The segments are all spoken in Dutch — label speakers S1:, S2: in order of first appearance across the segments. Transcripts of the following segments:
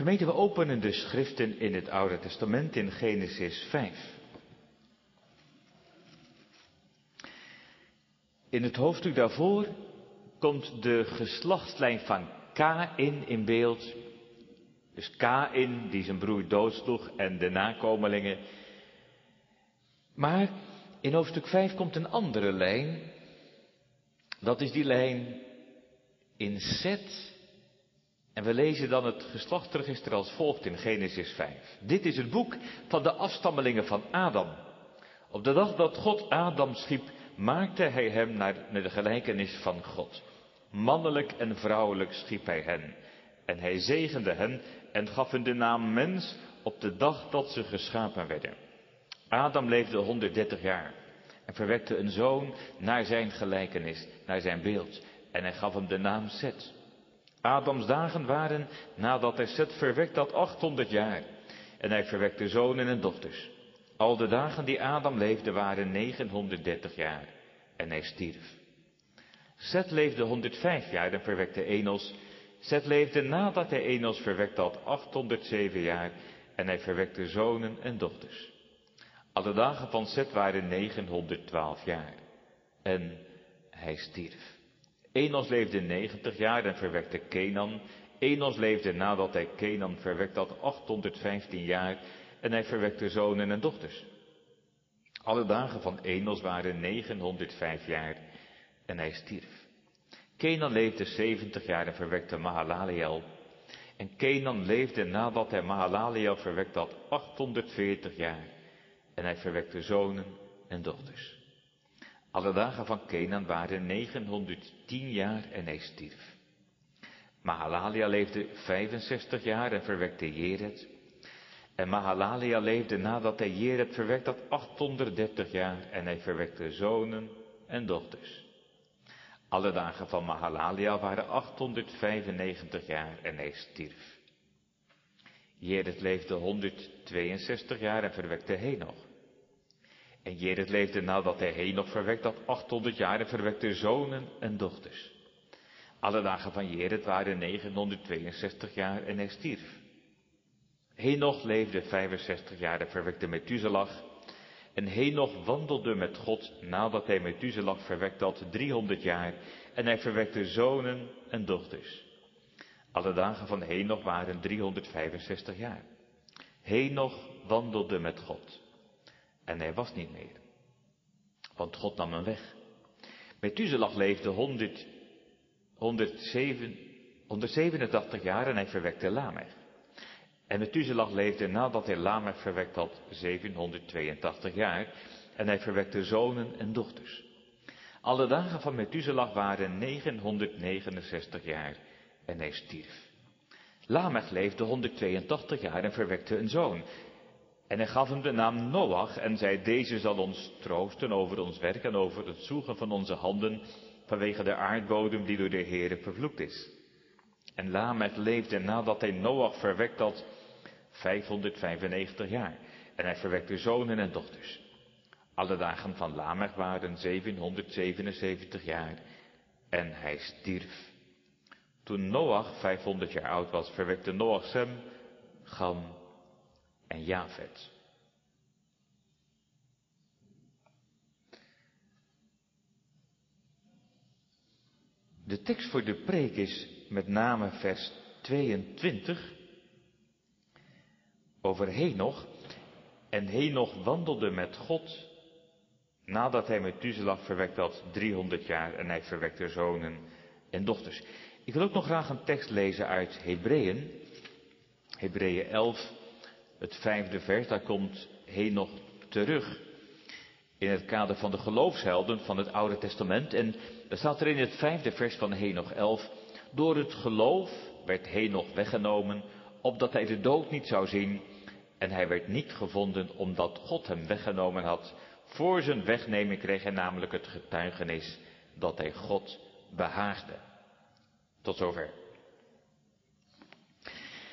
S1: Gemeente, we openen de schriften in het Oude Testament in Genesis 5. In het hoofdstuk daarvoor komt de geslachtslijn van Kain in beeld. Dus Kain die zijn broer doodsloeg en de nakomelingen. Maar in hoofdstuk 5 komt een andere lijn. Dat is die lijn in Zet. En we lezen dan het geslachtsregister als volgt in Genesis 5. Dit is het boek van de afstammelingen van Adam. Op de dag dat God Adam schiep, maakte hij hem naar de gelijkenis van God. Mannelijk en vrouwelijk schiep hij hen. En hij zegende hen en gaf hun de naam mens op de dag dat ze geschapen werden. Adam leefde 130 jaar en verwekte een zoon naar zijn gelijkenis, naar zijn beeld. En hij gaf hem de naam Seth. Adams dagen waren, nadat hij Seth verwekt had, 800 jaar. En hij verwekte zonen en dochters. Al de dagen die Adam leefde waren 930 jaar. En hij stierf. Seth leefde 105 jaar en verwekte Enos. Seth leefde nadat hij Enos verwekt had 807 jaar. En hij verwekte zonen en dochters. Alle dagen van Seth waren 912 jaar. En hij stierf. Enos leefde 90 jaar en verwekte Kenan. Enos leefde nadat hij Kenan verwekt had 815 jaar en hij verwekte zonen en dochters. Alle dagen van Enos waren 905 jaar en hij stierf. Kenan leefde 70 jaar en verwekte Mahalaleel. En Kenan leefde nadat hij Mahalaleel verwekt had 840 jaar en hij verwekte zonen en dochters. Alle dagen van Kenan waren 910 jaar en hij stierf. Mahalalia leefde 65 jaar en verwekte Jered. En Mahalalia leefde nadat hij Jered verwekt had 830 jaar en hij verwekte zonen en dochters. Alle dagen van Mahalalia waren 895 jaar en hij stierf. Jered leefde 162 jaar en verwekte Henoch. En Jered leefde nadat hij Henoch verwekt had 800 jaar en verwekte zonen en dochters. Alle dagen van Jered waren 962 jaar en hij stierf. Henoch leefde 65 jaar en verwekte Methuselah. En Henoch wandelde met God nadat hij Methuselah verwekt had 300 jaar en hij verwekte zonen en dochters. Alle dagen van Henoch waren 365 jaar. Henoch wandelde met God. En hij was niet meer. Want God nam hem weg. Methuselah leefde 100, 107, 187 jaar en hij verwekte Lamech. En Methuselah leefde nadat hij Lamech verwekt had 782 jaar en hij verwekte zonen en dochters. Alle dagen van Methuselah waren 969 jaar en hij stierf. Lamech leefde 182 jaar en verwekte een zoon. En hij gaf hem de naam Noach en zei, deze zal ons troosten over ons werk en over het zoegen van onze handen vanwege de aardbodem die door de Heere vervloekt is. En Lamech leefde nadat hij Noach verwekt had 595 jaar. En hij verwekte zonen en dochters. Alle dagen van Lamech waren 777 jaar. En hij stierf. Toen Noach 500 jaar oud was, verwekte Noach Sem, Gam en Jafet. De tekst voor de preek is met name vers 22 over Henoch. En Henoch wandelde met God nadat hij met verwekt had 300 jaar en hij verwekte zonen en dochters. Ik wil ook nog graag een tekst lezen uit Hebreeën. Hebreeën 11, het vijfde vers, daar komt Henoch terug. In het kader van de geloofshelden van het Oude Testament. En daar staat er in het vijfde vers van Henoch 11. Door het geloof werd Henoch weggenomen, opdat hij de dood niet zou zien. En hij werd niet gevonden omdat God hem weggenomen had. Voor zijn wegneming kreeg hij namelijk het getuigenis dat hij God behaagde. Tot zover.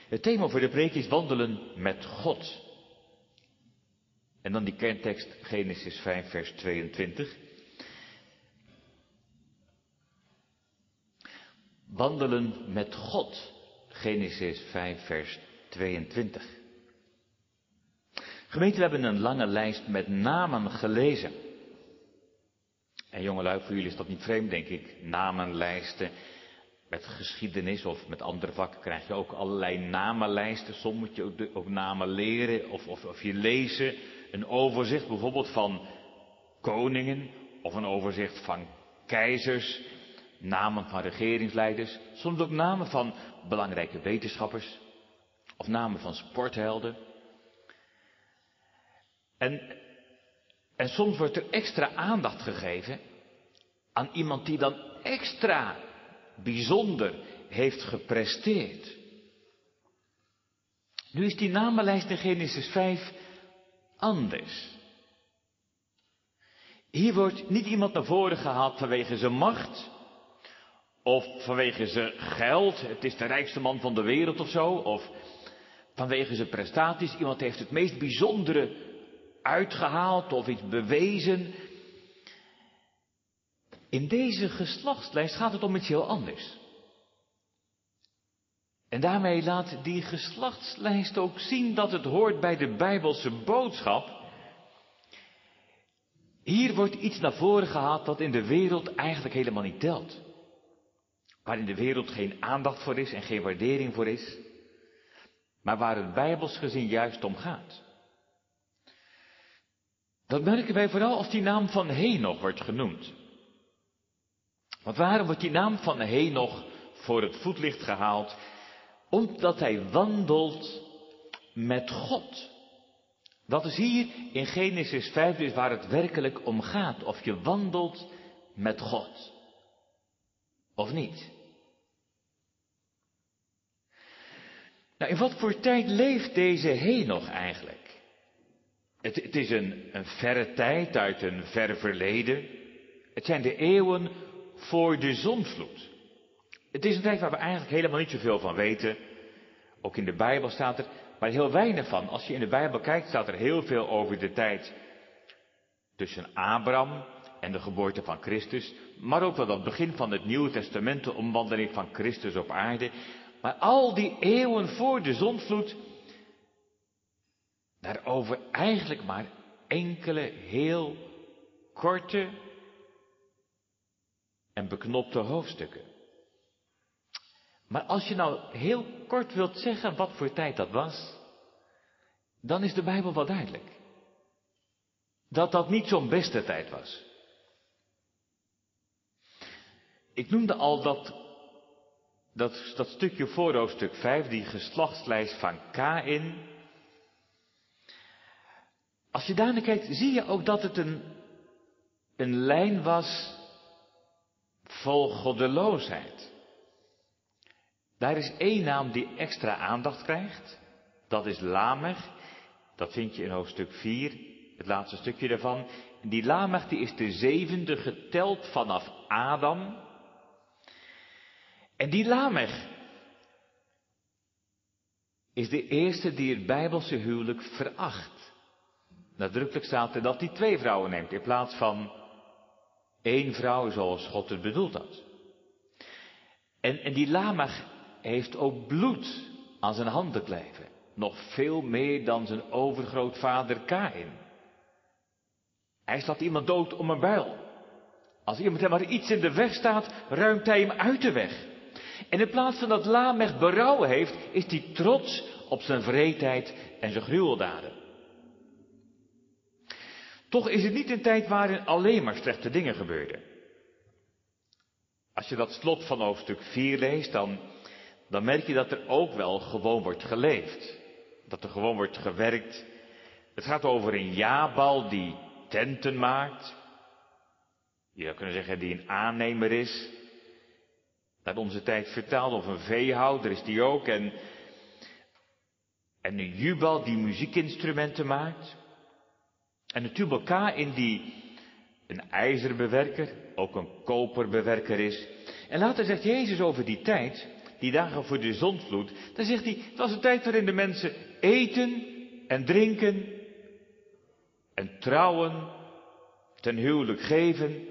S1: Het thema voor de preek is wandelen met God. En dan die kerntekst Genesis 5 vers 22. Wandelen met God. Genesis 5 vers 22. Gemeente, we hebben een lange lijst met namen gelezen. En jongelui, voor jullie is dat niet vreemd, denk ik. Namenlijsten. Met geschiedenis of met andere vakken krijg je ook allerlei namenlijsten. Soms moet je ook, namen leren of, of, of je lezen. Een overzicht bijvoorbeeld van koningen of een overzicht van keizers. Namen van regeringsleiders. Soms ook namen van belangrijke wetenschappers. Of namen van sporthelden. En, en soms wordt er extra aandacht gegeven aan iemand die dan extra bijzonder heeft gepresteerd. Nu is die namenlijst in Genesis 5 anders. Hier wordt niet iemand naar voren gehaald vanwege zijn macht, of vanwege zijn geld, het is de rijkste man van de wereld of zo, of vanwege zijn prestaties, iemand heeft het meest bijzondere uitgehaald of iets bewezen. In deze geslachtslijst gaat het om iets heel anders. En daarmee laat die geslachtslijst ook zien dat het hoort bij de Bijbelse boodschap. Hier wordt iets naar voren gehaald dat in de wereld eigenlijk helemaal niet telt. Waar in de wereld geen aandacht voor is en geen waardering voor is. Maar waar het Bijbels gezien juist om gaat. Dat merken wij vooral als die naam van Henoch wordt genoemd. Want waarom wordt die naam van Henoch voor het voetlicht gehaald? Omdat hij wandelt met God. Dat is hier in Genesis 5 dus waar het werkelijk om gaat. Of je wandelt met God. Of niet. Nou, in wat voor tijd leeft deze Henoch eigenlijk? Het, het is een, een verre tijd uit een ver verleden. Het zijn de eeuwen voor de zonvloed. Het is een tijd waar we eigenlijk helemaal niet zoveel van weten. Ook in de Bijbel staat er maar heel weinig van. Als je in de Bijbel kijkt, staat er heel veel over de tijd tussen Abraham en de geboorte van Christus. Maar ook wel het begin van het Nieuwe Testament, de omwandeling van Christus op aarde. Maar al die eeuwen voor de zonvloed, daarover eigenlijk maar enkele heel korte en beknopte hoofdstukken. Maar als je nou heel kort wilt zeggen wat voor tijd dat was, dan is de Bijbel wel duidelijk. Dat dat niet zo'n beste tijd was. Ik noemde al dat, dat, dat stukje voor hoofdstuk 5, die geslachtslijst van Kain. Als je daarnaar kijkt, zie je ook dat het een, een lijn was vol goddeloosheid. Daar is één naam die extra aandacht krijgt. Dat is Lamech. Dat vind je in hoofdstuk 4, het laatste stukje daarvan. Die Lamech die is de zevende geteld vanaf Adam. En die Lamech is de eerste die het Bijbelse huwelijk veracht. Nadrukkelijk staat er dat hij twee vrouwen neemt in plaats van één vrouw zoals God het bedoeld had. En, en die Lamech heeft ook bloed aan zijn handen kleven. Nog veel meer dan zijn overgrootvader Kain. Hij slaat iemand dood om een bijl. Als iemand hem maar iets in de weg staat, ruimt hij hem uit de weg. En in plaats van dat Lamech berouwen heeft, is hij trots op zijn vreedheid en zijn gruweldaden. Toch is het niet een tijd waarin alleen maar slechte dingen gebeurden. Als je dat slot van hoofdstuk 4 leest, dan, dan merk je dat er ook wel gewoon wordt geleefd. Dat er gewoon wordt gewerkt. Het gaat over een Jabal die tenten maakt. Je zou kunnen zeggen die een aannemer is. Naar onze tijd vertaald, of een veehouder is die ook. En, en een Jubal die muziekinstrumenten maakt. En de tubal in die een ijzerbewerker, ook een koperbewerker is. En later zegt Jezus over die tijd, die dagen voor de zondvloed, dan zegt hij, het was een tijd waarin de mensen eten en drinken en trouwen, ten huwelijk geven,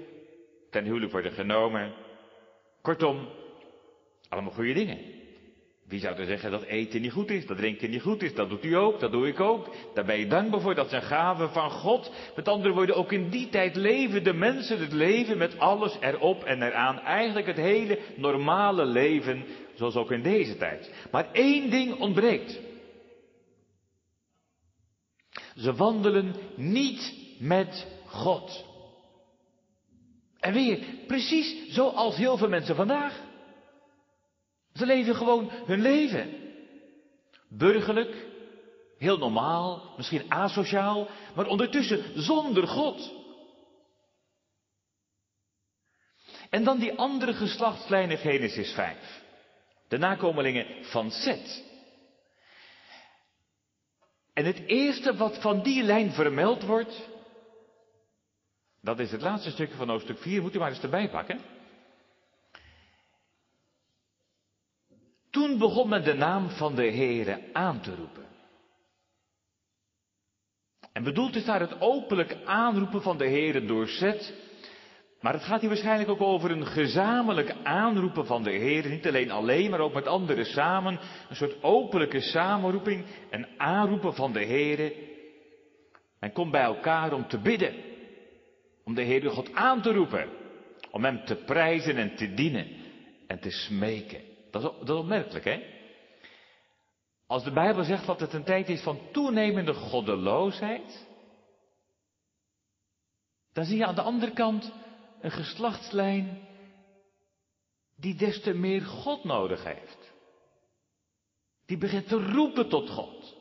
S1: ten huwelijk worden genomen. Kortom, allemaal goede dingen. Wie zou er zeggen dat eten niet goed is, dat drinken niet goed is, dat doet u ook, dat doe ik ook. Daar ben je dankbaar voor, dat zijn gaven van God. Met andere woorden, ook in die tijd leven de mensen het leven met alles erop en eraan. Eigenlijk het hele normale leven, zoals ook in deze tijd. Maar één ding ontbreekt. Ze wandelen niet met God. En weer, precies zoals heel veel mensen vandaag. Ze leven gewoon hun leven. Burgerlijk, heel normaal, misschien asociaal, maar ondertussen zonder God. En dan die andere geslachtslijn in Genesis 5. De nakomelingen van Seth. En het eerste wat van die lijn vermeld wordt, dat is het laatste stukje van hoofdstuk 4, moet u maar eens erbij pakken. Begon men de naam van de Heere aan te roepen. En bedoeld is daar het openlijk aanroepen van de Heere door Zet. Maar het gaat hier waarschijnlijk ook over een gezamenlijk aanroepen van de Heer. Niet alleen alleen, maar ook met anderen samen. Een soort openlijke samenroeping. Een aanroepen van de Heer. Men komt bij elkaar om te bidden. Om de Heer God aan te roepen. Om Hem te prijzen en te dienen. En te smeken. Dat is, dat is opmerkelijk, hè? Als de Bijbel zegt dat het een tijd is van toenemende goddeloosheid, dan zie je aan de andere kant een geslachtslijn die des te meer God nodig heeft. Die begint te roepen tot God.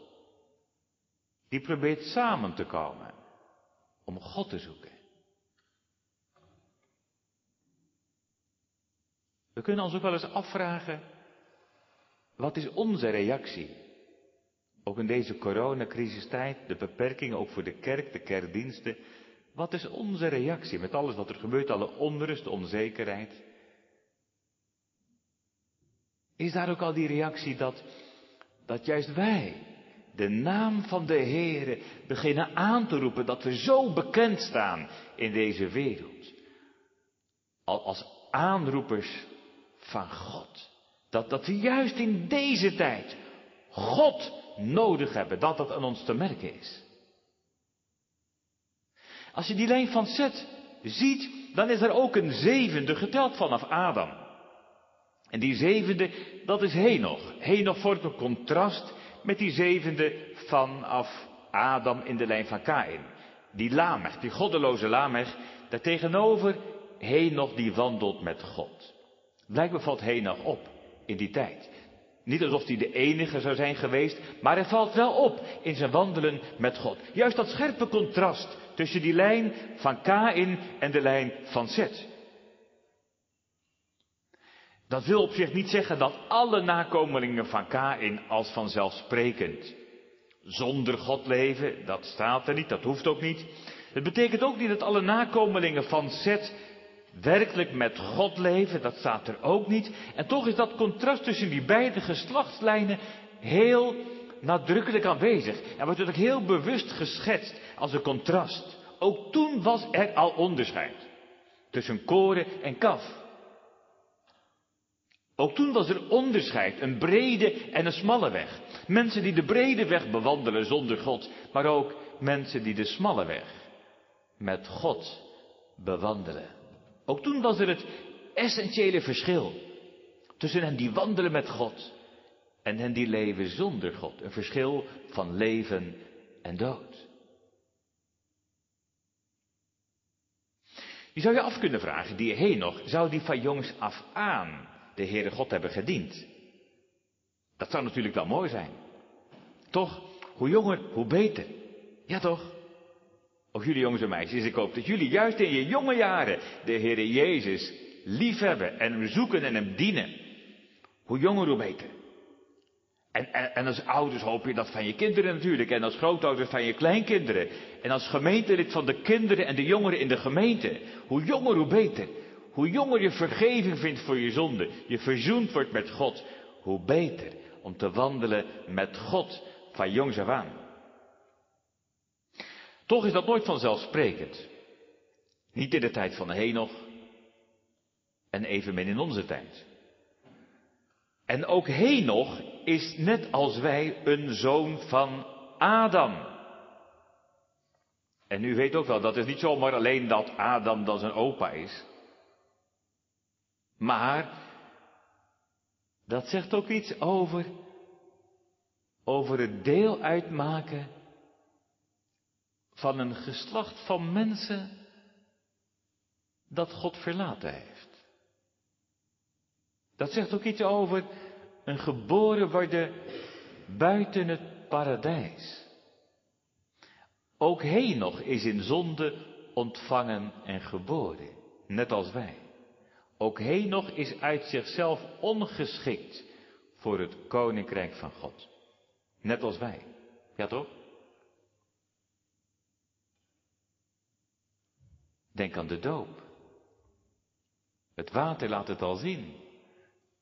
S1: Die probeert samen te komen om God te zoeken. We kunnen ons ook wel eens afvragen, wat is onze reactie? Ook in deze coronacrisistijd, de beperkingen ook voor de kerk, de kerkdiensten. Wat is onze reactie met alles wat er gebeurt, alle onrust, de onzekerheid? Is daar ook al die reactie dat, dat juist wij de naam van de Heere beginnen aan te roepen, dat we zo bekend staan in deze wereld? Als aanroepers van God. Dat, dat we juist in deze tijd God nodig hebben, dat dat aan ons te merken is. Als je die lijn van Zet ziet, dan is er ook een zevende geteld vanaf Adam. En die zevende, dat is Henoch. Henoch vormt een contrast met die zevende vanaf Adam in de lijn van Kain. Die Lamech, die goddeloze Lamech, daartegenover Henoch die wandelt met God. Blijkbaar valt Henoch op in die tijd. Niet alsof hij de enige zou zijn geweest, maar hij valt wel op in zijn wandelen met God. Juist dat scherpe contrast tussen die lijn van Kain en de lijn van Zet. Dat wil op zich niet zeggen dat alle nakomelingen van Kain als vanzelfsprekend zonder God leven. Dat staat er niet, dat hoeft ook niet. Het betekent ook niet dat alle nakomelingen van Zet werkelijk met God leven, dat staat er ook niet. En toch is dat contrast tussen die beide geslachtslijnen heel nadrukkelijk aanwezig. En wordt ook heel bewust geschetst als een contrast. Ook toen was er al onderscheid tussen koren en kaf. Ook toen was er onderscheid, een brede en een smalle weg. Mensen die de brede weg bewandelen zonder God, maar ook mensen die de smalle weg met God bewandelen. Ook toen was er het essentiële verschil tussen hen die wandelen met God en hen die leven zonder God. Een verschil van leven en dood. Je zou je af kunnen vragen, die Henoch, zou die van jongs af aan de Heere God hebben gediend? Dat zou natuurlijk wel mooi zijn. Toch, hoe jonger, hoe beter. Ja toch? Ook jullie jongens en meisjes, ik hoop dat jullie juist in je jonge jaren de Heere Jezus liefhebben en hem zoeken en hem dienen. Hoe jonger, hoe beter. En, en, en, als ouders hoop je dat van je kinderen natuurlijk. En als grootouders van je kleinkinderen. En als gemeentelid van de kinderen en de jongeren in de gemeente. Hoe jonger, hoe beter. Hoe jonger je vergeving vindt voor je zonde. Je verzoend wordt met God. Hoe beter om te wandelen met God van jongs af aan. Toch is dat nooit vanzelfsprekend. Niet in de tijd van Henoch en evenmin in onze tijd. En ook Henoch is net als wij een zoon van Adam. En u weet ook wel, dat is niet zomaar alleen dat Adam dan zijn opa is. Maar dat zegt ook iets over, over het deel uitmaken van een geslacht van mensen dat God verlaten heeft. Dat zegt ook iets over een geboren worden buiten het paradijs. Ook Henoch is in zonde ontvangen en geboren, net als wij. Ook Henoch is uit zichzelf ongeschikt voor het koninkrijk van God. Net als wij. Ja toch? Denk aan de doop. Het water laat het al zien.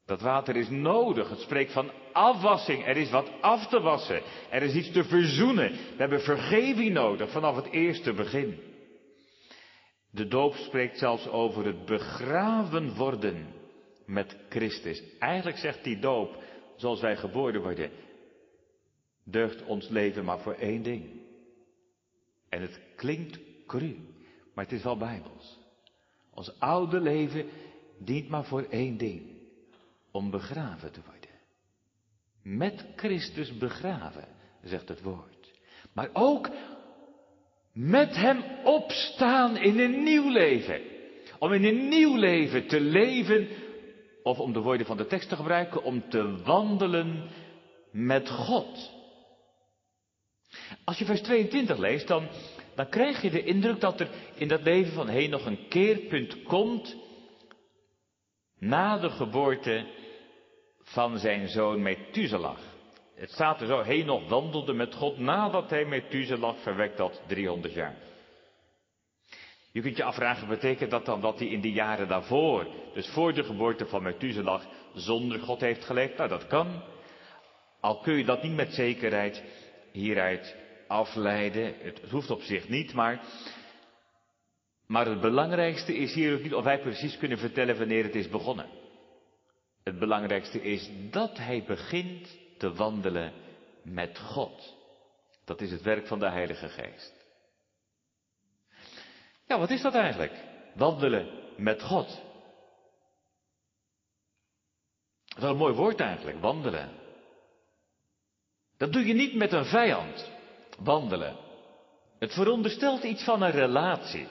S1: Dat water is nodig. Het spreekt van afwassing. Er is wat af te wassen. Er is iets te verzoenen. We hebben vergeving nodig vanaf het eerste begin. De doop spreekt zelfs over het begraven worden met Christus. Eigenlijk zegt die doop, zoals wij geboren worden, deugt ons leven maar voor één ding. En het klinkt cru, maar het is wel bijbels. Ons oude leven dient maar voor één ding om begraven te worden. Met Christus begraven, zegt het woord. Maar ook met Hem opstaan in een nieuw leven. Om in een nieuw leven te leven, of om de woorden van de tekst te gebruiken, om te wandelen met God. Als je vers 22 leest, dan, dan krijg je de indruk dat er in dat leven van heen nog een keerpunt komt na de geboorte van zijn zoon Methuselah. Het staat er zo, Henoch wandelde met God nadat hij Methuselah verwekt had 300 jaar. Je kunt je afvragen, betekent dat dan dat hij in de jaren daarvoor, dus voor de geboorte van Methuselah, zonder God heeft geleefd? Nou, dat kan. Al kun je dat niet met zekerheid hieruit afleiden. Het hoeft op zich niet, maar, maar het belangrijkste is hier ook niet of wij precies kunnen vertellen wanneer het is begonnen. Het belangrijkste is dat hij begint te wandelen met God. Dat is het werk van de Heilige Geest. Ja, wat is dat eigenlijk? Wandelen met God. Dat is een mooi woord eigenlijk, wandelen. Dat doe je niet met een vijand, wandelen. Het veronderstelt iets van een relatie.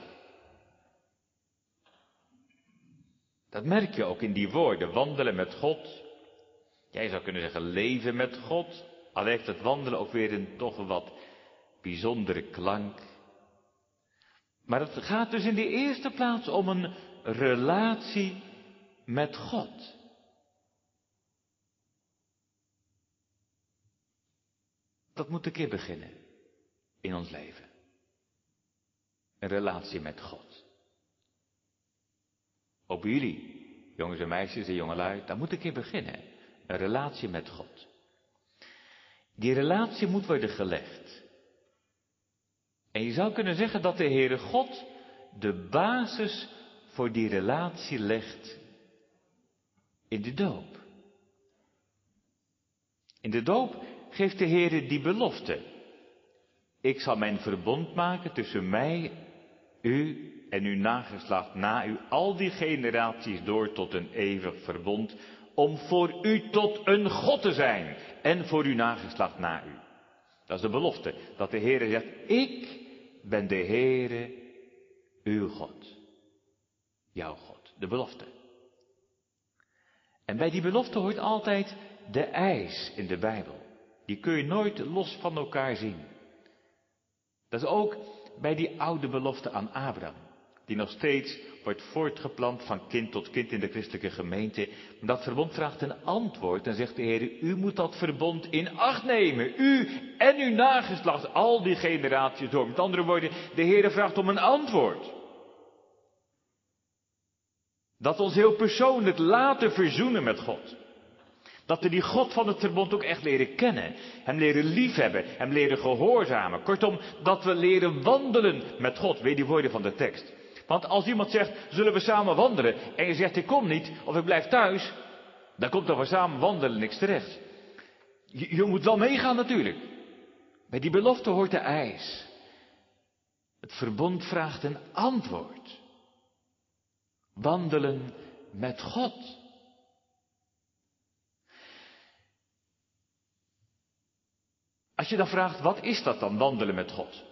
S1: Dat merk je ook in die woorden, wandelen met God. Jij zou kunnen zeggen leven met God. Al heeft het wandelen ook weer een toch wat bijzondere klank. Maar het gaat dus in de eerste plaats om een relatie met God. Dat moet een keer beginnen in ons leven. Een relatie met God. Op jullie, jongens en meisjes en jongelui, daar moet een keer beginnen. Een relatie met God. Die relatie moet worden gelegd. En je zou kunnen zeggen dat de Heere God de basis voor die relatie legt in de doop. In de doop geeft de Heere die belofte. Ik zal mijn verbond maken tussen mij, u en uw nageslacht na u, al die generaties door tot een eeuwig verbond, om voor u tot een God te zijn en voor uw nageslacht na u. Dat is de belofte, dat de Heere zegt, ik ben de Heere, uw God. Jouw God, de belofte. En bij die belofte hoort altijd de eis in de Bijbel. Die kun je nooit los van elkaar zien. Dat is ook bij die oude belofte aan Abraham die nog steeds wordt voortgeplant van kind tot kind in de christelijke gemeente. Dat verbond vraagt een antwoord en zegt de Heer, u moet dat verbond in acht nemen. U en uw nageslacht, al die generaties door. Met andere woorden, de Heer vraagt om een antwoord. Dat ons heel persoonlijk laten verzoenen met God. Dat we die God van het verbond ook echt leren kennen. Hem leren liefhebben. Hem leren gehoorzamen. Kortom, dat we leren wandelen met God. Weet die woorden van de tekst. Want als iemand zegt, zullen we samen wandelen? En je zegt, ik kom niet, of ik blijf thuis. Daar komt er voor samen wandelen niks terecht. Je, je moet wel meegaan natuurlijk. Bij die belofte hoort de eis. Het verbond vraagt een antwoord. Wandelen met God. Als je dan vraagt, wat is dat dan, wandelen met God?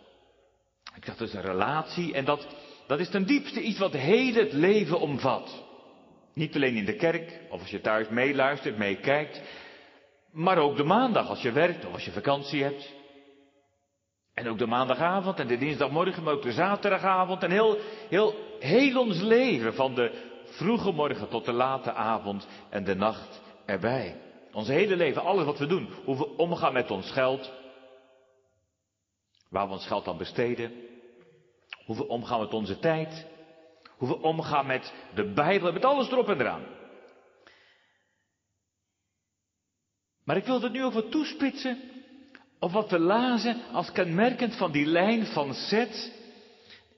S1: Ik dacht, dat is een relatie en dat, dat is ten diepste iets wat heel het leven omvat. Niet alleen in de kerk, of als je thuis meeluistert, meekijkt, maar ook de maandag als je werkt of als je vakantie hebt. En ook de maandagavond en de dinsdagmorgen, maar ook de zaterdagavond en heel, heel, heel ons leven van de vroege morgen tot de late avond en de nacht erbij. Ons hele leven, alles wat we doen, hoe we omgaan met ons geld, waar we ons geld aan besteden, hoe we omgaan met onze tijd, hoe we omgaan met de Bijbel, met alles erop en eraan. Maar ik wil het nu over toespitsen op wat we lazen als kenmerkend van die lijn van zet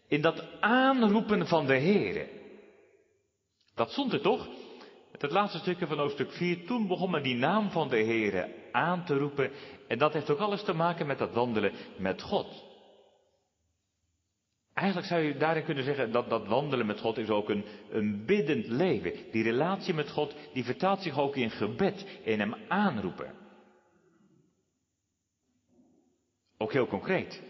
S1: in dat aanroepen van de Here. Dat stond er toch? Het laatste stukje van hoofdstuk 4. Toen begon men die naam van de Here aan te roepen. En dat heeft ook alles te maken met dat wandelen met God. Eigenlijk zou je daarin kunnen zeggen dat dat wandelen met God is ook een, een biddend leven. Die relatie met God, die vertaalt zich ook in gebed, in hem aanroepen. Ook heel concreet.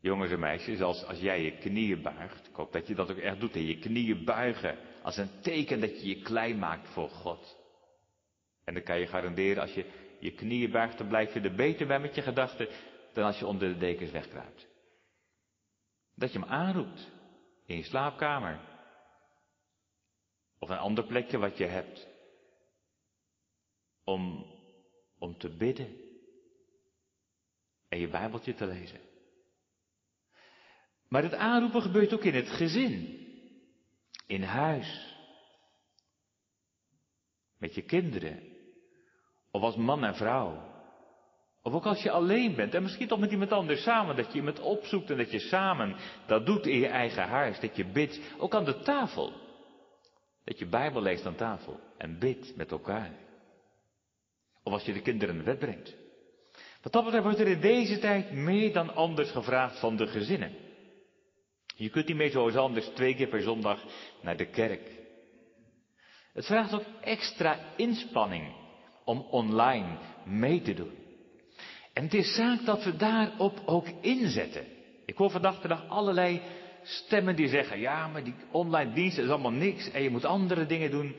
S1: Jongens en meisjes, als, als jij je knieën buigt, ik hoop dat je dat ook echt doet, en je knieën buigen als een teken dat je je klein maakt voor God. En dan kan je garanderen, als je je knieën buigt, dan blijf je er beter bij met je gedachten dan als je onder de dekens wegkruipt. Dat je hem aanroept in je slaapkamer. Of een ander plekje wat je hebt. Om, om te bidden. En je Bijbeltje te lezen. Maar het aanroepen gebeurt ook in het gezin. In huis. Met je kinderen. Of als man en vrouw. Of ook als je alleen bent en misschien toch met iemand anders samen, dat je iemand opzoekt en dat je samen dat doet in je eigen huis, dat je bidt, ook aan de tafel. Dat je Bijbel leest aan tafel en bidt met elkaar. Of als je de kinderen naar bed brengt. Wat dat betreft wordt er in deze tijd meer dan anders gevraagd van de gezinnen. Je kunt niet meer zoals anders twee keer per zondag naar de kerk. Het vraagt ook extra inspanning om online mee te doen. En het is zaak dat we daarop ook inzetten. Ik hoor vandaag de dag allerlei stemmen die zeggen, ja, maar die online diensten is allemaal niks en je moet andere dingen doen.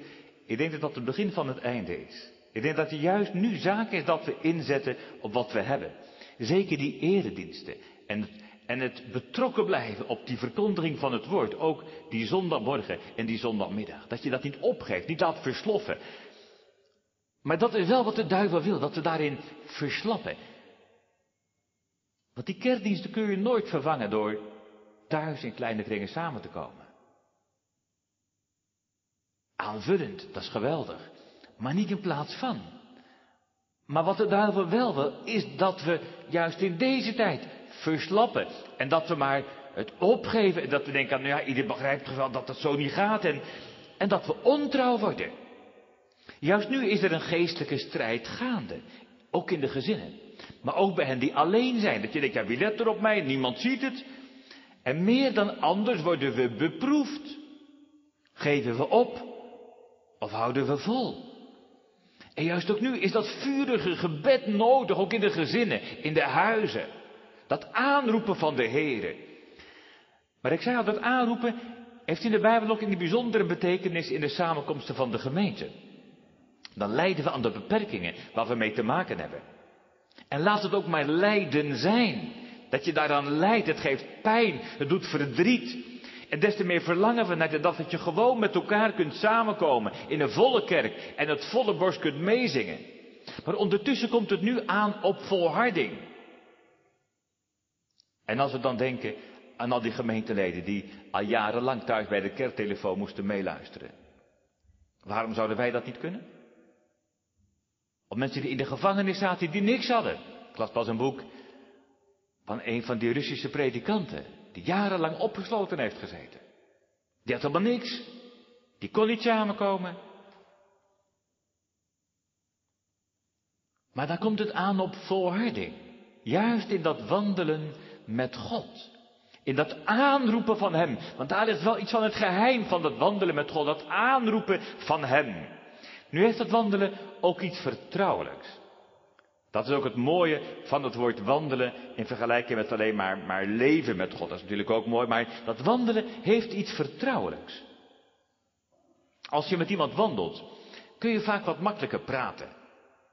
S1: Ik denk dat dat het begin van het einde is. Ik denk dat het juist nu zaak is dat we inzetten op wat we hebben. Zeker die erediensten. En, en het betrokken blijven op die verkondiging van het woord. Ook die zondagmorgen en die zondagmiddag. Dat je dat niet opgeeft, niet laat versloffen. Maar dat is wel wat de duivel wil, dat we daarin verslappen. Want die kerkdiensten kun je nooit vervangen door thuis in kleine kringen samen te komen. Aanvullend, dat is geweldig. Maar niet in plaats van. Maar wat de duivel wel wil, is dat we juist in deze tijd verslappen. En dat we maar het opgeven. En dat we denken, nou ja, ieder begrijpt toch wel dat dat zo niet gaat. En, en dat we ontrouw worden. Juist nu is er een geestelijke strijd gaande. Ook in de gezinnen. Maar ook bij hen die alleen zijn. Dat je denkt, ja, wie let er op mij? Niemand ziet het. En meer dan anders worden we beproefd. Geven we op? Of houden we vol? En juist ook nu is dat vurige gebed nodig, ook in de gezinnen, in de huizen. Dat aanroepen van de Here. Maar ik zei al, dat aanroepen heeft in de Bijbel ook in bijzondere betekenis in de samenkomsten van de gemeente. Dan lijden we aan de beperkingen waar we mee te maken hebben. En laat het ook maar lijden zijn. Dat je daaraan lijdt, het geeft pijn, het doet verdriet. En des te meer verlangen we naar dat, dat je gewoon met elkaar kunt samenkomen in een volle kerk en het volle borst kunt meezingen. Maar ondertussen komt het nu aan op volharding. En als we dan denken aan al die gemeenteleden die al jarenlang thuis bij de kerktelefoon moesten meeluisteren. Waarom zouden wij dat niet kunnen? Op mensen die in de gevangenis zaten die niks hadden. Ik las pas een boek van een van die Russische predikanten. Die jarenlang opgesloten heeft gezeten. Die had helemaal niks. Die kon niet samenkomen. Maar dan komt het aan op volharding. Juist in dat wandelen met God. In dat aanroepen van Hem. Want daar is wel iets van het geheim van dat wandelen met God. Dat aanroepen van Hem. Nu heeft dat wandelen ook iets vertrouwelijks. Dat is ook het mooie van het woord wandelen in vergelijking met alleen maar, maar leven met God. Dat is natuurlijk ook mooi, maar dat wandelen heeft iets vertrouwelijks. Als je met iemand wandelt, kun je vaak wat makkelijker praten.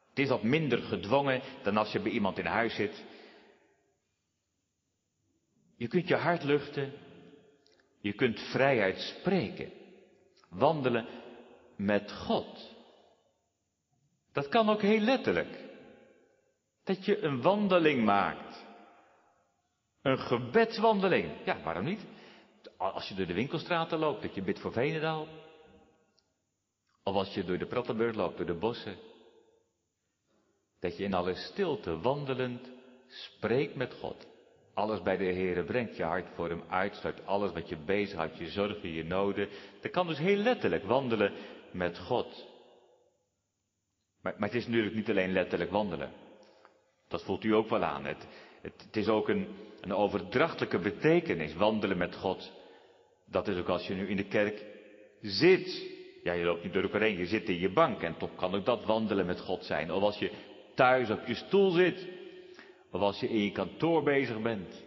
S1: Het is wat minder gedwongen dan als je bij iemand in huis zit. Je kunt je hart luchten. Je kunt vrijheid spreken. Wandelen met God. Dat kan ook heel letterlijk. Dat je een wandeling maakt. Een gebedswandeling. Ja, waarom niet? Als je door de winkelstraten loopt, dat je bidt voor Venendaal. Of als je door de Prattenburg loopt, door de bossen. Dat je in alle stilte wandelend spreekt met God. Alles bij de Heer brengt je hart voor hem uit, sluit alles wat je bezighoudt, je zorgen, je noden. Dat kan dus heel letterlijk wandelen met God. Maar, het is natuurlijk niet alleen letterlijk wandelen. Dat voelt u ook wel aan. Het, het, het is ook een, een overdrachtelijke betekenis, wandelen met God. Dat is ook als je nu in de kerk zit. Ja, je loopt niet door elkaar heen, je zit in je bank en toch kan ook dat wandelen met God zijn. Of als je thuis op je stoel zit. Of als je in je kantoor bezig bent.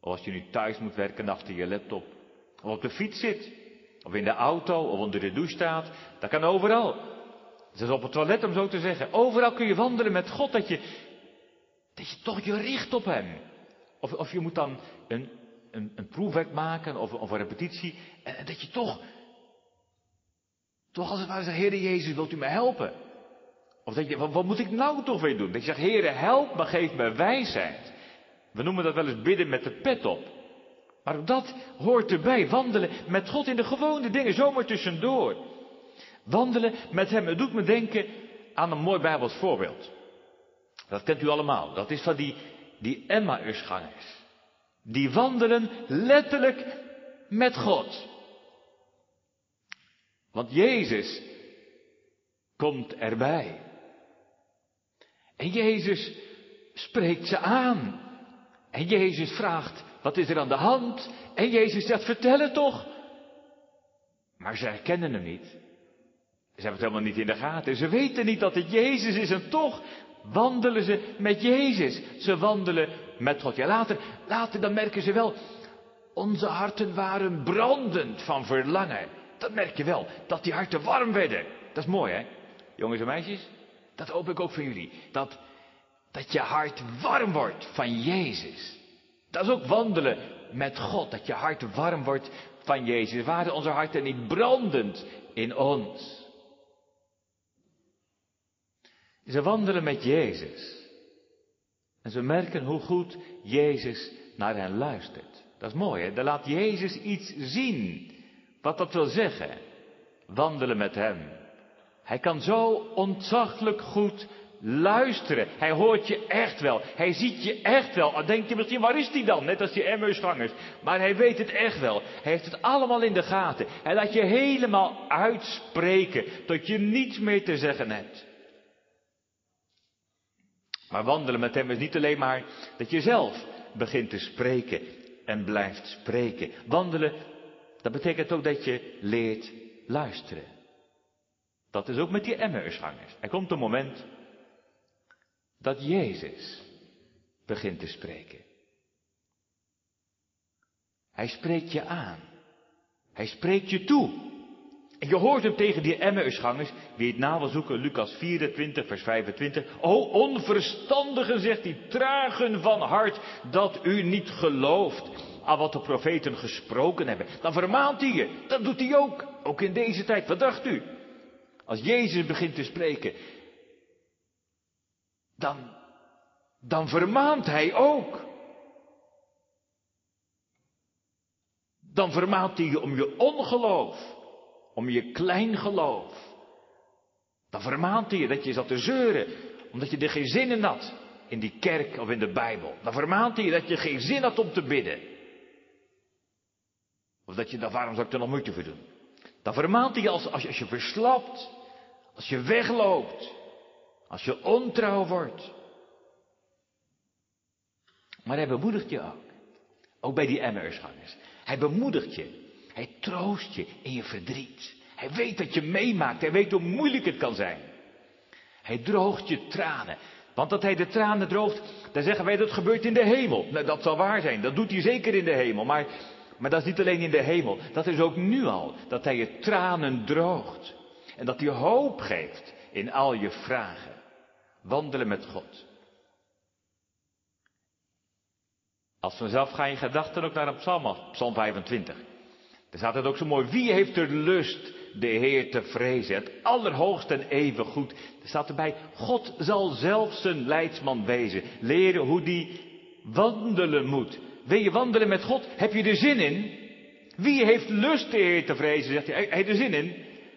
S1: Of als je nu thuis moet werken achter je laptop. Of op de fiets zit. Of in de auto of onder de douche staat. Dat kan overal. Zelfs op het toilet om zo te zeggen. Overal kun je wandelen met God dat je, dat je toch je richt op Hem. Of, of je moet dan een, een, een proefwerk maken of, of een repetitie. En dat je toch, toch als het ware zegt, Heer Jezus, wilt u mij helpen? Of dat je, wat, moet ik nou toch weer doen? Dat je zegt, Heere, help me, geef me wijsheid. We noemen dat wel eens bidden met de pet op. Maar dat hoort erbij. Wandelen met God in de gewone dingen, zomaar tussendoor. Wandelen met Hem. Het doet me denken aan een mooi Bijbels voorbeeld. Dat kent u allemaal. Dat is van die, die Emmausgangers. Die wandelen letterlijk met God. Want Jezus komt erbij. En Jezus spreekt ze aan. En Jezus vraagt, wat is er aan de hand? En Jezus zegt, vertel het toch. Maar ze herkennen hem niet. Ze hebben het helemaal niet in de gaten. Ze weten niet dat het Jezus is en toch wandelen ze met Jezus. Ze wandelen met God. Ja, later, later dan merken ze wel, onze harten waren brandend van verlangen. Dat merk je wel, dat die harten warm werden. Dat is mooi, hè? Jongens en meisjes, dat hoop ik ook voor jullie. Dat, dat je hart warm wordt van Jezus. Dat is ook wandelen met God. Dat je hart warm wordt van Jezus. Waren onze harten niet brandend in ons? Ze wandelen met Jezus. En ze merken hoe goed Jezus naar hen luistert. Dat is mooi, hè? Dan laat Jezus iets zien. Wat dat wil zeggen. Wandelen met Hem. Hij kan zo ontzaglijk goed luisteren. Hij hoort je echt wel. Hij ziet je echt wel. Dan denk je misschien, waar is die dan? Net als die Emmersgangers. Maar hij weet het echt wel. Hij heeft het allemaal in de gaten. Hij laat je helemaal uitspreken. Tot je niets meer te zeggen hebt. Maar wandelen met hem is niet alleen maar dat je zelf begint te spreken en blijft spreken. Wandelen, dat betekent ook dat je leert luisteren. Dat is ook met die Emmausgangers. Er komt een moment dat Jezus begint te spreken. Hij spreekt je aan. Hij spreekt je toe. En je hoort hem tegen die Emmausgangers, wie het na wil zoeken, Lucas 24, vers 25. O onverstandigen, zegt hij, tragen van hart, dat u niet gelooft aan wat de profeten gesproken hebben. Dan vermaant hij je. Dat doet hij ook. Ook in deze tijd. Wat dacht u? Als Jezus begint te spreken, dan, dan vermaant hij ook. Dan vermaant hij je om je ongeloof, om je klein geloof. Dan vermaant hij je dat je zat te zeuren, omdat je er geen zin in had in die kerk of in de Bijbel. Dan vermaant hij je dat je geen zin had om te bidden. Of dat je, dan, waarom zou ik er nog moeite voor doen? Dan vermaant hij je als, als, je, als je verslapt, als je wegloopt, Als je ontrouw wordt. Maar hij bemoedigt je ook. Ook bij die Emmersgangers. Hij bemoedigt je. Hij troost je in je verdriet. Hij weet dat je meemaakt. Hij weet hoe moeilijk het kan zijn. Hij droogt je tranen. Want dat hij de tranen droogt, dan zeggen wij dat gebeurt in de hemel. Nou, dat zal waar zijn. Dat doet hij zeker in de hemel. Maar, maar dat is niet alleen in de hemel. Dat is ook nu al. Dat hij je tranen droogt. En dat hij hoop geeft in al je vragen. Wandelen met God. Als vanzelf gaan je gedachten ook naar een psalm Psalm 25. Daar staat het ook zo mooi. Wie heeft er lust de Heer te vrezen? Het allerhoogste en even goed. Er staat erbij. God zal zelf zijn leidsman wezen. Leren hoe die wandelen moet. Wil je wandelen met God? Heb je er zin in? Wie heeft lust de Heer te vrezen? Zegt hij. Hij er zin in.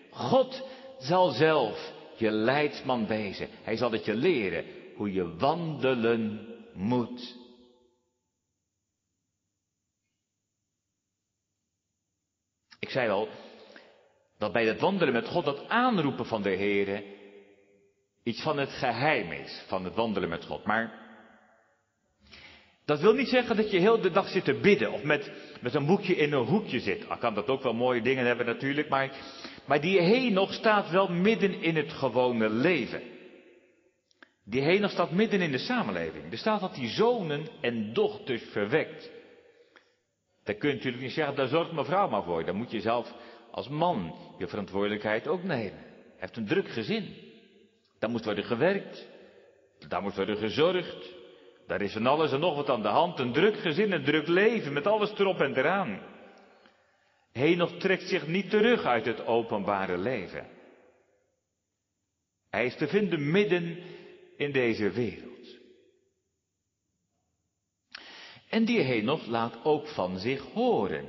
S1: God zal zelf je leidsman wezen. Hij zal het je leren hoe je wandelen moet. Ik zei al dat bij het wandelen met God, dat aanroepen van de Heer, iets van het geheim is, van het wandelen met God. Maar dat wil niet zeggen dat je heel de dag zit te bidden of met, met een boekje in een hoekje zit. Al kan dat ook wel mooie dingen hebben natuurlijk, maar, maar die Henoch staat wel midden in het gewone leven. Die Henoch staat midden in de samenleving. Er staat dat hij zonen en dochters verwekt. Dan kun je natuurlijk niet zeggen, daar zorgt mevrouw maar voor. Dan moet je zelf als man je verantwoordelijkheid ook nemen. Hij heeft een druk gezin. Daar moet worden gewerkt. Daar moet worden gezorgd. Daar is van alles en nog wat aan de hand. Een druk gezin, een druk leven, met alles erop en eraan. Henoch trekt zich niet terug uit het openbare leven. Hij is te vinden midden in deze wereld. En die Henoch laat ook van zich horen.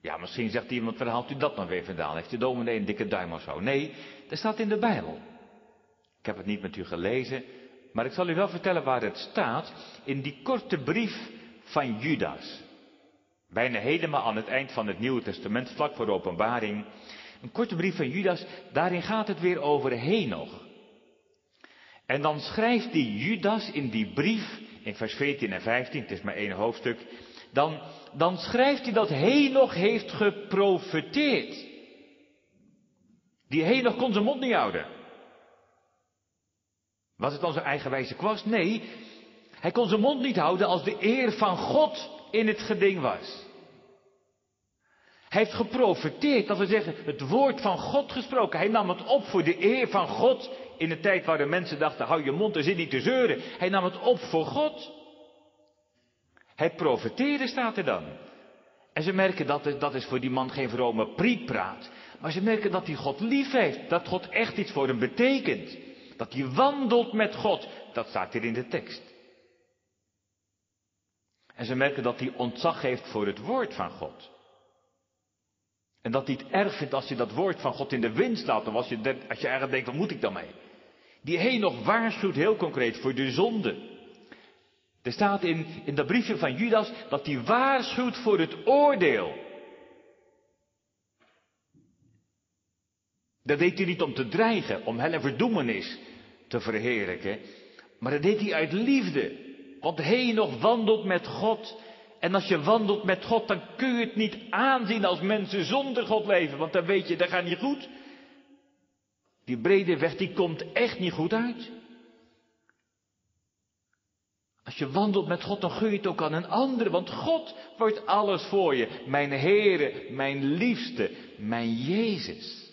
S1: Ja, misschien zegt iemand, waar haalt u dat nou weer vandaan? Heeft de dominee een dikke duim of zo? Nee, dat staat in de Bijbel. Ik heb het niet met u gelezen, maar ik zal u wel vertellen waar het staat in die korte brief van Judas. Bijna helemaal aan het eind van het Nieuwe Testament, vlak voor openbaring. Een korte brief van Judas, daarin gaat het weer over Henoch. En dan schrijft die Judas in die brief, in vers 14 en 15, het is maar één hoofdstuk, dan, dan schrijft hij dat Henoch heeft geprofeteerd. Die Henoch kon zijn mond niet houden. Was het dan zijn eigenwijze kwast? Nee, hij kon zijn mond niet houden als de eer van God in het geding was. Hij heeft geprofeteerd, dat we zeggen, het woord van God gesproken. Hij nam het op voor de eer van God in een tijd waar de mensen dachten, hou je mond, er zit niet te zeuren. Hij nam het op voor God. Hij profeteerde, staat er dan. En ze merken dat dat is voor die man geen vrome prietpraat. Maar ze merken dat hij God lief heeft. Dat God echt iets voor hem betekent. Dat hij wandelt met God. Dat staat hier in de tekst. En ze merken dat hij ontzag heeft voor het woord van God. En dat hij het erg vindt als je dat woord van God in de wind slaat. Of als je, als je eigenlijk denkt, wat moet ik dan mee? Die nog waarschuwt heel concreet voor de zonde. Er staat in, in dat briefje van Judas dat hij waarschuwt voor het oordeel. Dat deed hij niet om te dreigen, om hel en verdoemenis te verheerlijken. Maar dat deed hij uit liefde. Want nog wandelt met God. En als je wandelt met God, dan kun je het niet aanzien als mensen zonder God leven. Want dan weet je, dat gaat niet goed. Die brede weg, die komt echt niet goed uit. Als je wandelt met God, dan gun je het ook aan een ander, want God wordt alles voor je. Mijn Heere, mijn liefste, mijn Jezus.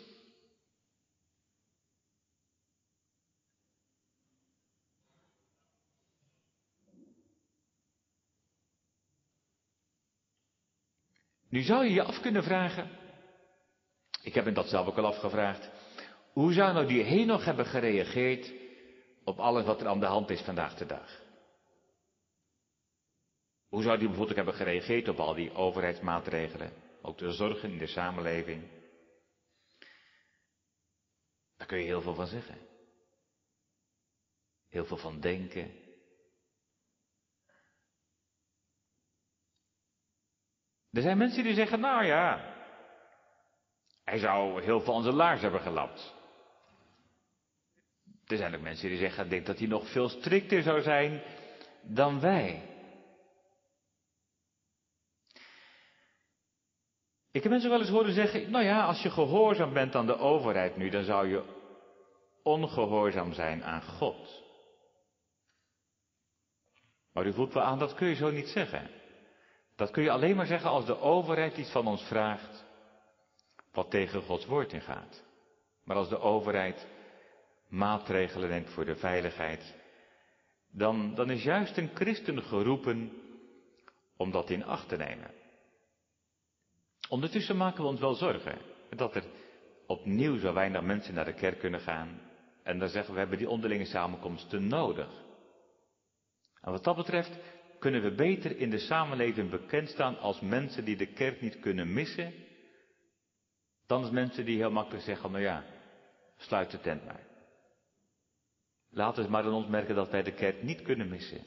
S1: Nu zou je je af kunnen vragen, ik heb me dat zelf ook al afgevraagd, hoe zou nou die Henoch hebben gereageerd op alles wat er aan de hand is vandaag de dag? Hoe zou die bijvoorbeeld hebben gereageerd op al die overheidsmaatregelen, ook de zorgen in de samenleving? Daar kun je heel veel van zeggen. Heel veel van denken. Er zijn mensen die zeggen, nou ja, hij zou heel veel aan zijn laars hebben gelapt. Er zijn ook mensen die zeggen, ik denk dat hij nog veel strikter zou zijn dan wij. Ik heb mensen wel eens horen zeggen, nou ja, als je gehoorzaam bent aan de overheid nu, dan zou je ongehoorzaam zijn aan God. Maar u voelt wel aan, dat kun je zo niet zeggen. Dat kun je alleen maar zeggen als de overheid iets van ons vraagt wat tegen Gods woord ingaat. Maar als de overheid maatregelen neemt voor de veiligheid, dan, dan is juist een christen geroepen om dat in acht te nemen. Ondertussen maken we ons wel zorgen dat er opnieuw zo weinig mensen naar de kerk kunnen gaan. En dan zeggen we, hebben die onderlinge samenkomsten nodig. En wat dat betreft kunnen we beter in de samenleving bekend staan als mensen die de kerk niet kunnen missen, dan als mensen die heel makkelijk zeggen, nou ja, sluit de tent maar. Laten we maar aan ons merken dat wij de kerk niet kunnen missen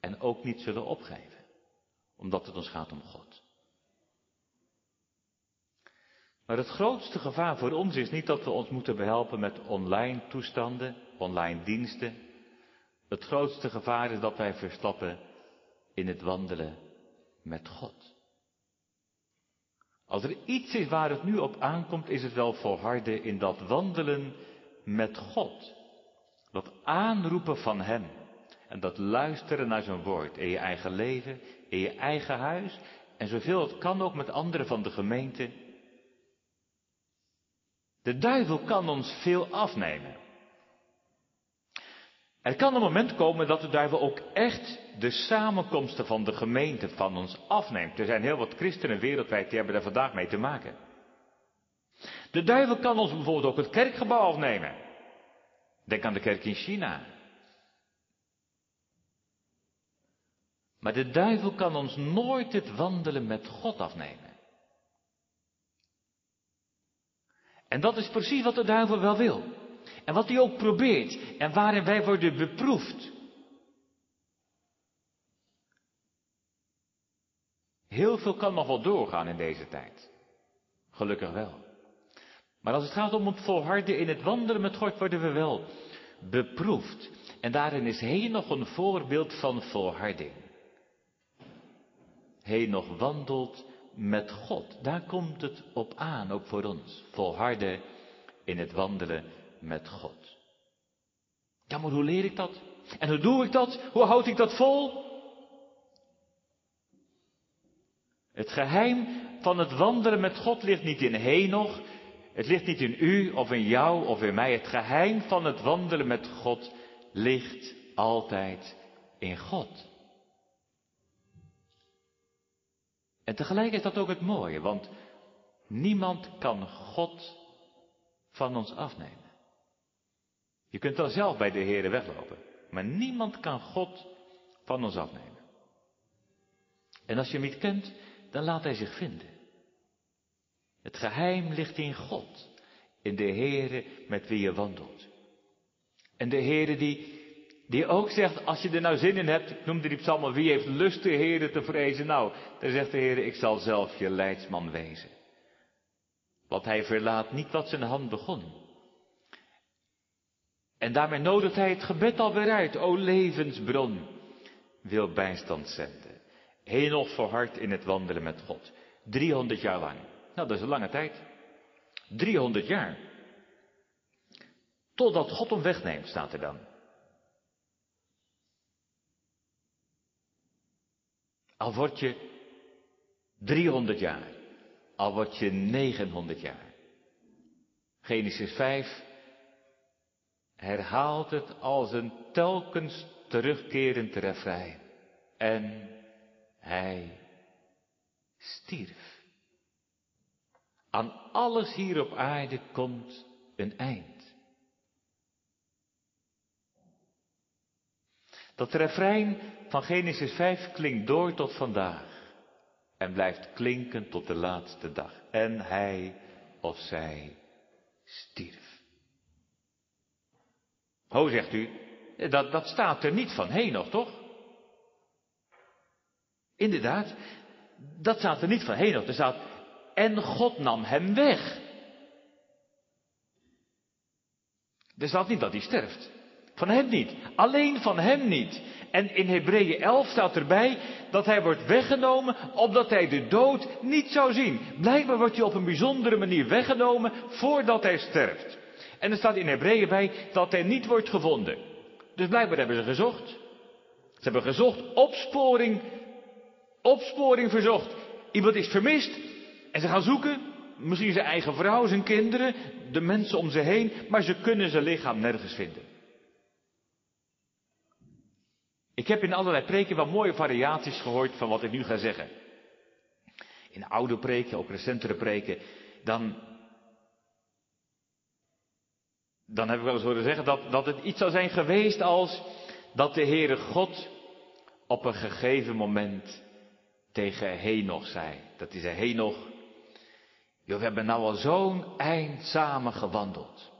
S1: en ook niet zullen opgeven, omdat het ons gaat om God. Maar het grootste gevaar voor ons is niet dat we ons moeten behelpen met online toestanden, online diensten. Het grootste gevaar is dat wij verstappen in het wandelen met God. Als er iets is waar het nu op aankomt, is het wel volharden in dat wandelen met God. Dat aanroepen van Hem. En dat luisteren naar zijn woord. In je eigen leven, in je eigen huis. En zoveel het kan ook met anderen van de gemeente. De duivel kan ons veel afnemen. Er kan een moment komen dat de duivel ook echt de samenkomsten van de gemeente van ons afneemt. Er zijn heel wat christenen wereldwijd die hebben daar vandaag mee te maken. De duivel kan ons bijvoorbeeld ook het kerkgebouw afnemen. Denk aan de kerk in China. Maar de duivel kan ons nooit het wandelen met God afnemen. En dat is precies wat de duivel wel wil. En wat hij ook probeert. En waarin wij worden beproefd. Heel veel kan nog wel doorgaan in deze tijd. Gelukkig wel. Maar als het gaat om het volharden in het wandelen met God, worden we wel beproefd. En daarin is nog een voorbeeld van volharding. Nog wandelt met God. Daar komt het op aan, ook voor ons. Volharden in het wandelen met God. Ja, maar hoe leer ik dat? En hoe doe ik dat? Hoe houd ik dat vol? Het geheim van het wandelen met God ligt niet in Henoch. Het ligt niet in u of in jou of in mij. Het geheim van het wandelen met God ligt altijd in God. En tegelijk is dat ook het mooie, want niemand kan God van ons afnemen. Je kunt wel zelf bij de Heer weglopen, maar niemand kan God van ons afnemen. En als je hem niet kent, dan laat hij zich vinden. Het geheim ligt in God, in de Heere met wie je wandelt. En de Heere die, die ook zegt, als je er nou zin in hebt, ik noemde die psalm, wie heeft lust de Heere te vrezen? Nou, dan zegt de Heere, ik zal zelf je leidsman wezen. Want hij verlaat niet wat zijn hand begon. En daarmee nodigt hij het gebed alweer uit. O levensbron, wil bijstand zenden. Henoch verhard in het wandelen met God. 300 jaar lang. Nou, dat is een lange tijd. 300 jaar. Totdat God hem wegneemt, staat er dan. Al word je 300 jaar. Al word je 900 jaar. Genesis 5 herhaalt het als een telkens terugkerend refrein. En hij stierf. Aan alles hier op aarde komt een eind. Dat refrein van Genesis 5 klinkt door tot vandaag en blijft klinken tot de laatste dag. En hij of zij stierf. Ho, zegt u, dat, dat staat er niet van Henoch, toch? Inderdaad, dat staat er niet van Henoch. Er staat, en God nam hem weg. Er staat niet dat hij sterft. Van hem niet. Alleen van hem niet. En in Hebreeën 11 staat erbij dat hij wordt weggenomen opdat hij de dood niet zou zien. Blijkbaar wordt hij op een bijzondere manier weggenomen voordat hij sterft. En er staat in Hebreeën bij dat hij niet wordt gevonden. Dus blijkbaar hebben ze gezocht. Ze hebben gezocht, opsporing, opsporing verzocht. Iemand is vermist en ze gaan zoeken. Misschien zijn eigen vrouw, zijn kinderen, de mensen om ze heen, maar ze kunnen zijn lichaam nergens vinden. Ik heb in allerlei preken wel mooie variaties gehoord van wat ik nu ga zeggen. In oude preken, ook recentere preken, dan, dan heb ik wel eens horen zeggen dat, dat het iets zou zijn geweest als dat de Heere God op een gegeven moment tegen Henoch zei. Dat zei, Henoch, we hebben nou al zo'n eind samen gewandeld.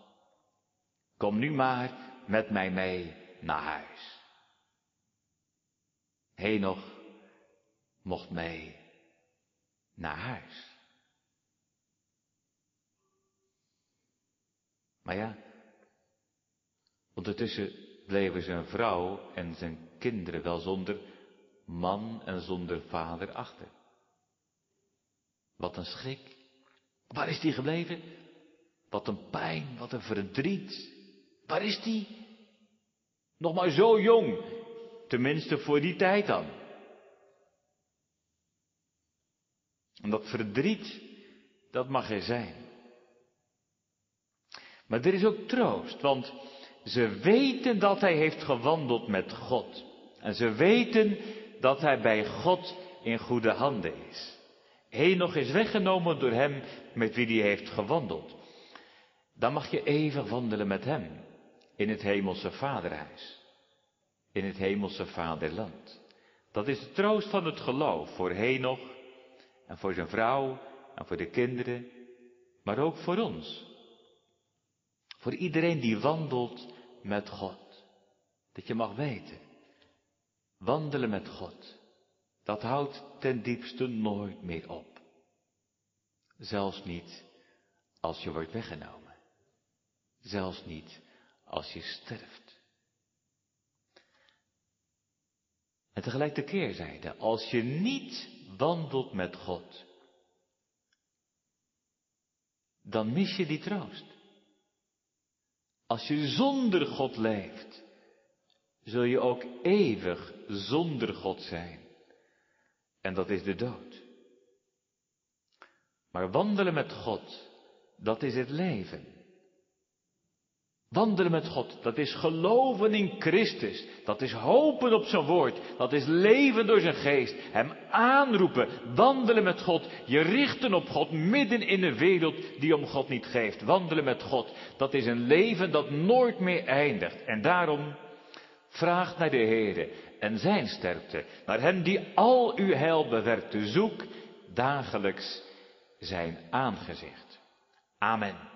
S1: Kom nu maar met mij mee naar huis. Henoch mocht mee naar huis. Maar ja, ondertussen bleven zijn vrouw en zijn kinderen wel zonder man en zonder vader achter. Wat een schrik. Waar is die gebleven? Wat een pijn, wat een verdriet. Waar is die? Nog maar zo jong. Tenminste voor die tijd dan. En dat verdriet, dat mag er zijn. Maar er is ook troost, want ze weten dat hij heeft gewandeld met God. En ze weten dat hij bij God in goede handen is. Henoch is weggenomen door hem met wie hij heeft gewandeld. Dan mag je even wandelen met hem in het hemelse vaderhuis. In het hemelse vaderland. Dat is de troost van het geloof voor Henoch en voor zijn vrouw en voor de kinderen, maar ook voor ons. Voor iedereen die wandelt met God. Dat je mag weten, wandelen met God, dat houdt ten diepste nooit meer op. Zelfs niet als je wordt weggenomen. Zelfs niet als je sterft. En tegelijk de als je niet wandelt met God, dan mis je die troost. Als je zonder God leeft, zul je ook eeuwig zonder God zijn. En dat is de dood. Maar wandelen met God, dat is het leven. Wandelen met God, dat is geloven in Christus. Dat is hopen op zijn woord. Dat is leven door zijn geest. Hem aanroepen. Wandelen met God. Je richten op God midden in een wereld die om God niet geeft. Wandelen met God. Dat is een leven dat nooit meer eindigt. En daarom vraag naar de Heere en zijn sterkte. Naar hem die al uw heil bewerkte. Zoek dagelijks zijn aangezicht. Amen.